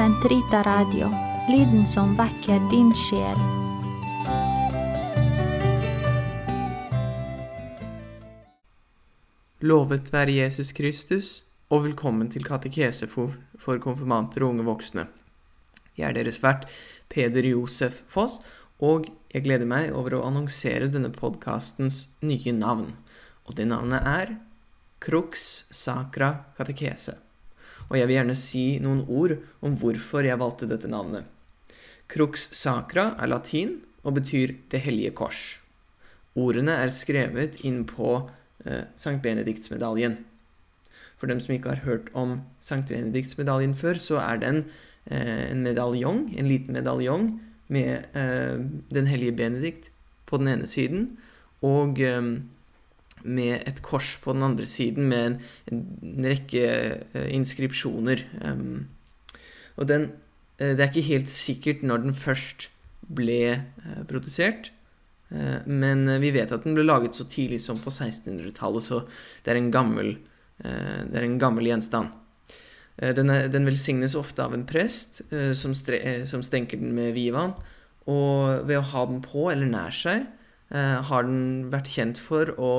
Sentrita Radio, lyden som vekker din sjel. Lovet være Jesus Kristus, og velkommen til katekese for, for konfirmanter og unge voksne. Jeg er deres vert, Peder Josef Foss, og jeg gleder meg over å annonsere denne podkastens nye navn. Og det navnet er Crux Sacra Katekese. Og jeg vil gjerne si noen ord om hvorfor jeg valgte dette navnet. Crux Sacra er latin og betyr Det hellige kors. Ordene er skrevet inn på eh, Sankt Benediktsmedaljen. For dem som ikke har hørt om Sankt Benediktsmedaljen før, så er den eh, en medaljong, en liten medaljong med eh, Den hellige Benedikt på den ene siden, og eh, med et kors på den andre siden med en, en rekke eh, inskripsjoner. Um, og den eh, Det er ikke helt sikkert når den først ble eh, produsert. Men vi vet at den ble laget så tidlig som på 1600-tallet, så det er en gammel, er en gammel gjenstand. Den, er, den, velsignes ofte av en prest som, stre, som stenker den med vivaen, Og ved å ha den på eller nær seg, har den vært kjent for å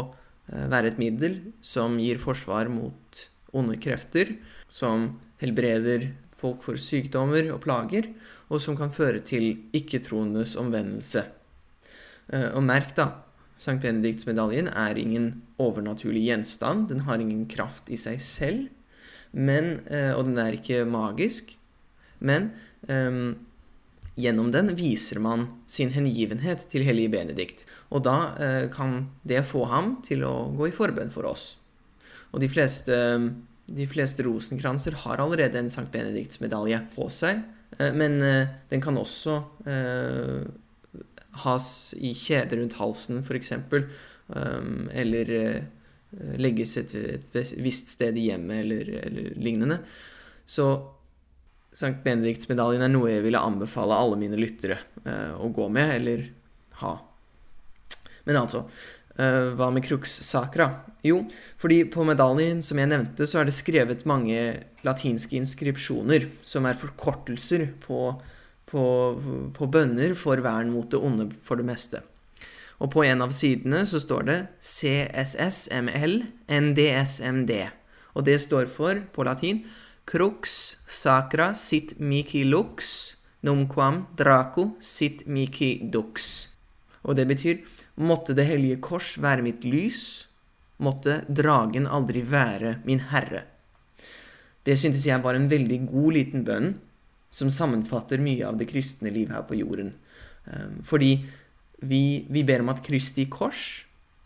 være et middel som gir forsvar mot onde krefter, som helbreder folk for sykdommer og plager, og som kan føre til ikke-troendes omvendelse. Eh, og merk, da, Sankt Benediktsmedaljen er ingen overnaturlig gjenstand. Den har ingen kraft i seg selv, men, eh, og den er ikke magisk. Men um, Gjennom den viser man sin hengivenhet til hellige Benedikt, og da eh, kan det få ham til å gå i forbønn for oss. Og de fleste, de fleste rosenkranser har allerede en Sankt Benedikts-medalje på seg, eh, men eh, den kan også eh, has i kjede rundt halsen, f.eks., eh, eller eh, legges et, et visst sted i hjemmet, eller, eller lignende. Så Sankt Benediktsmedaljen er noe jeg ville anbefale alle mine lyttere uh, å gå med, eller ha. Men altså, uh, hva med crux sacra? Jo, fordi på medaljen som jeg nevnte, så er det skrevet mange latinske inskripsjoner, som er forkortelser på, på, på bønner for vern mot det onde for det meste. Og på en av sidene så står det CSSML NDSMD. Og det står for, på latin, crux sacra sit mihi lux, numquam draco sit mihi dux. Og det betyr måtte Det hellige kors være mitt lys, måtte dragen aldri være min herre. Det syntes jeg var en veldig god liten bønn, som sammenfatter mye av det kristne liv her på jorden. Ehm, fordi vi, vi ber om at Kristi kors,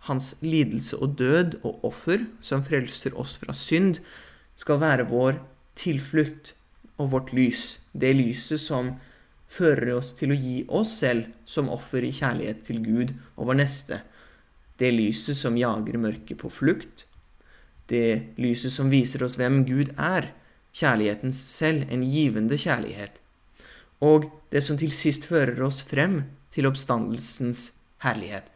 hans lidelse og død og offer, som frelser oss fra synd, skal være vår tilflukt og vårt lys, det lyset som fører oss til å gi oss selv som offer i kjærlighet til Gud og vår neste, det lyset som jager mørket på flukt, det lyset som viser oss hvem Gud er, kjærlighetens selv, en givende kjærlighet, og det som til sist fører oss frem til oppstandelsens herlighet,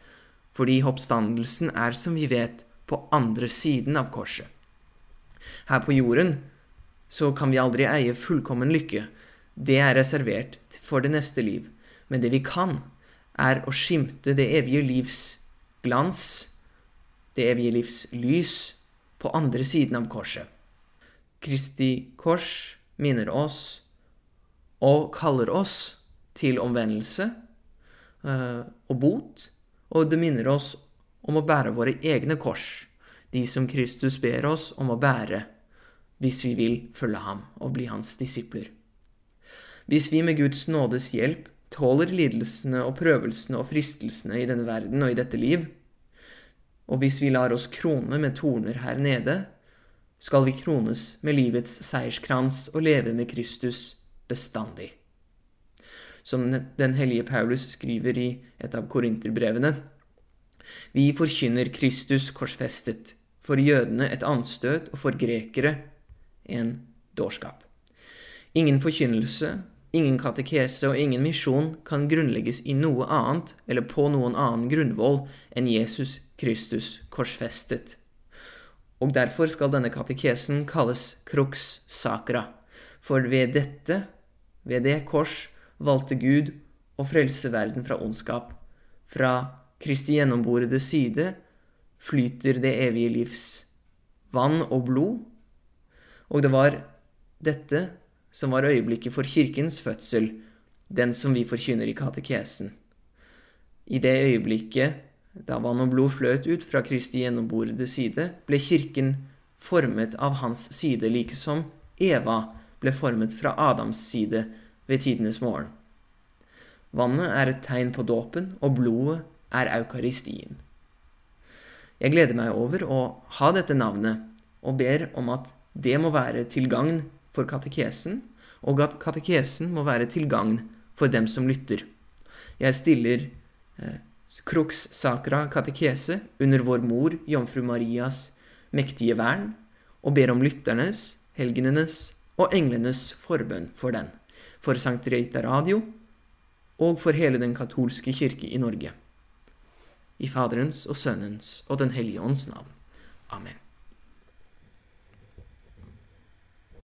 fordi oppstandelsen er, som vi vet, på andre siden av korset. Her på jorden så kan vi aldri eie fullkommen lykke. Det er reservert for det neste liv. Men det vi kan, er å skimte det evige livs glans, det evige livs lys, på andre siden av korset. Kristi kors minner oss og kaller oss til omvendelse uh, og bot, og det minner oss om å bære våre egne kors, de som Kristus ber oss om å bære hvis vi vil følge ham og bli hans disipler. Hvis vi med Guds nådes hjelp tåler lidelsene og prøvelsene og fristelsene i denne verden og i dette liv, og hvis vi lar oss krone med torner her nede, skal vi krones med livets seierskrans og leve med Kristus bestandig. Som den hellige Paulus skriver i et av korinterbrevene. Vi forkynner Kristus korsfestet, for jødene et anstøt og for grekere en dårskap. Ingen forkynnelse, ingen katekese og ingen misjon kan grunnlegges i noe annet eller på noen annen grunnvoll enn Jesus Kristus korsfestet. Og derfor skal denne katekesen kalles crux sacra, for ved dette Ved det kors valgte Gud å frelse verden fra ondskap. Fra Kristi gjennomborede side flyter det evige livs vann og blod. Og det var dette som var øyeblikket for kirkens fødsel, den som vi forkynner i katekesen. I det øyeblikket da vann og blod fløt ut fra Kristi gjennomborede side, ble kirken formet av hans side, like som Eva ble formet fra Adams side ved tidenes morgen. Vannet er et tegn på dåpen, og blodet er eukaristien. Jeg gleder meg over å ha dette navnet, og ber om at det må være til gagn for katekesen, og at katekesen må være til gagn for dem som lytter. Jeg stiller eh, Crux Sacra katekese under vår mor Jomfru Marias mektige vern, og ber om lytternes, helgenenes og englenes forbønn for den, for Sankt Reita Radio og for hele den katolske kirke i Norge. I Faderens og Sønnens og Den hellige ånds navn. Amen.